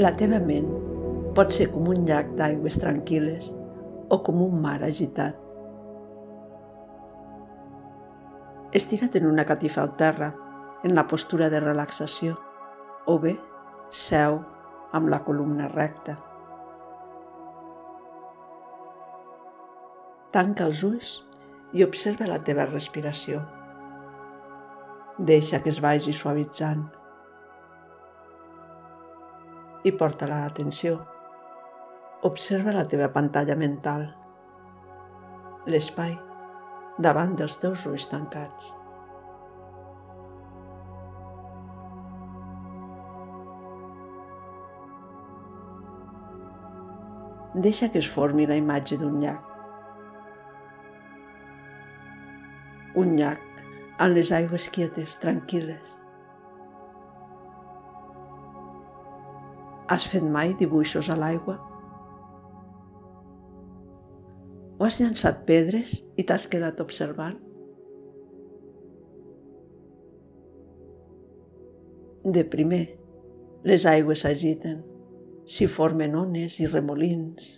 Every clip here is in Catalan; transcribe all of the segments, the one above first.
La teva ment pot ser com un llac d'aigües tranquil·les o com un mar agitat. Estira't en una catifa al terra, en la postura de relaxació, o bé seu amb la columna recta. Tanca els ulls i observa la teva respiració. Deixa que es vagi suavitzant i porta l'atenció. Observa la teva pantalla mental, l'espai davant dels teus ulls tancats. Deixa que es formi la imatge d'un llac. Un llac amb les aigües quietes, tranquil·les, Has fet mai dibuixos a l'aigua? O has llançat pedres i t'has quedat observant? De primer, les aigües s'agiten, s'hi formen ones i remolins,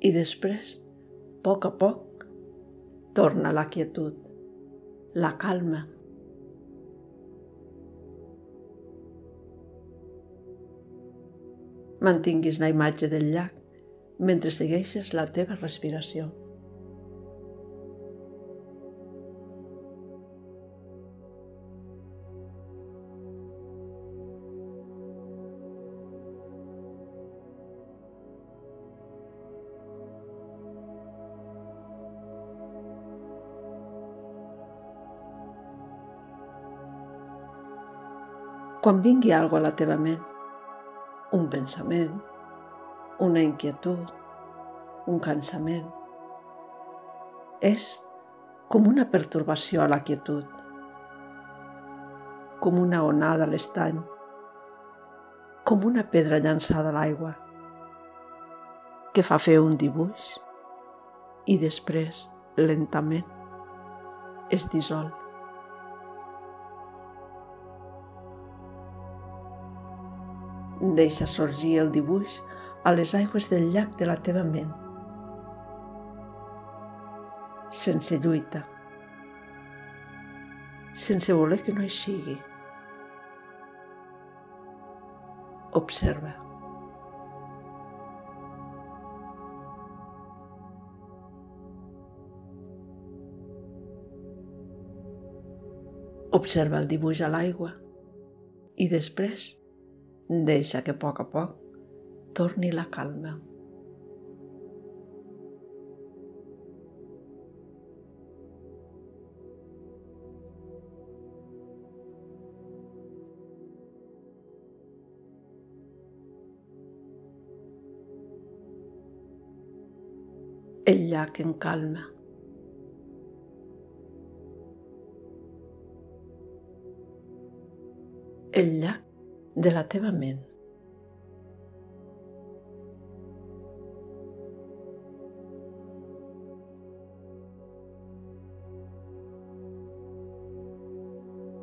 i després, a poc a poc, torna la quietud, la calma, Mantinguis la imatge del llac mentre segueixes la teva respiració. Quan vingui alguna a la teva ment, un pensament, una inquietud, un cansament. És com una pertorbació a la quietud, com una onada a l'estany, com una pedra llançada a l'aigua, que fa fer un dibuix i després, lentament, es dissol. Deixa sorgir el dibuix a les aigües del llac de la teva ment. Sense lluita. Sense voler que no hi sigui. Observa. Observa el dibuix a l'aigua i després Deixa que a poc a poc torni la calma. El llac en calma. El llac de la teva ment.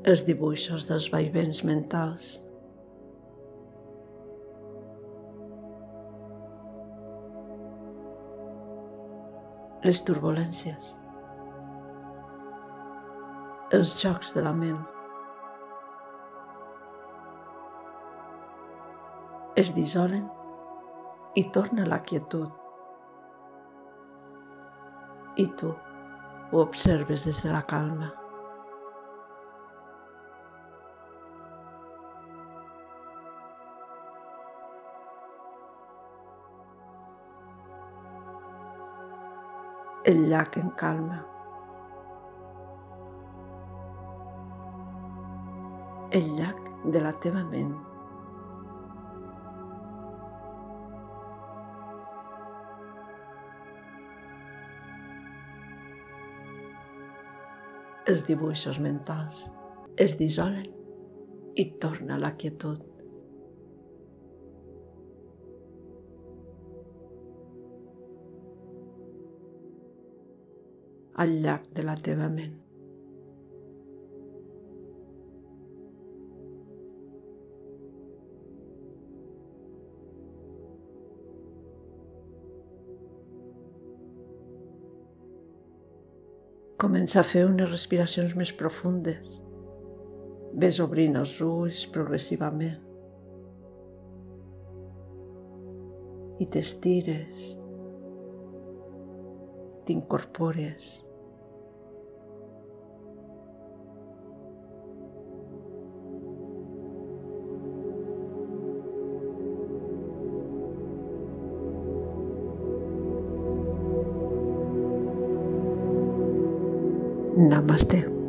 Els dibuixos dels vaivens mentals. Les turbulències. Els jocs de la ment. Es dissolen i torna la quietud. I tu ho observes des de la calma. El llac en calma. El llac de la teva ment. Els dibuixos mentals es dissolen i torna la quietud. al llac de la teva ment. Comença a fer unes respiracions més profundes. Ves obrint els ulls progressivament. I t'estires. T'incorpores. Namaste.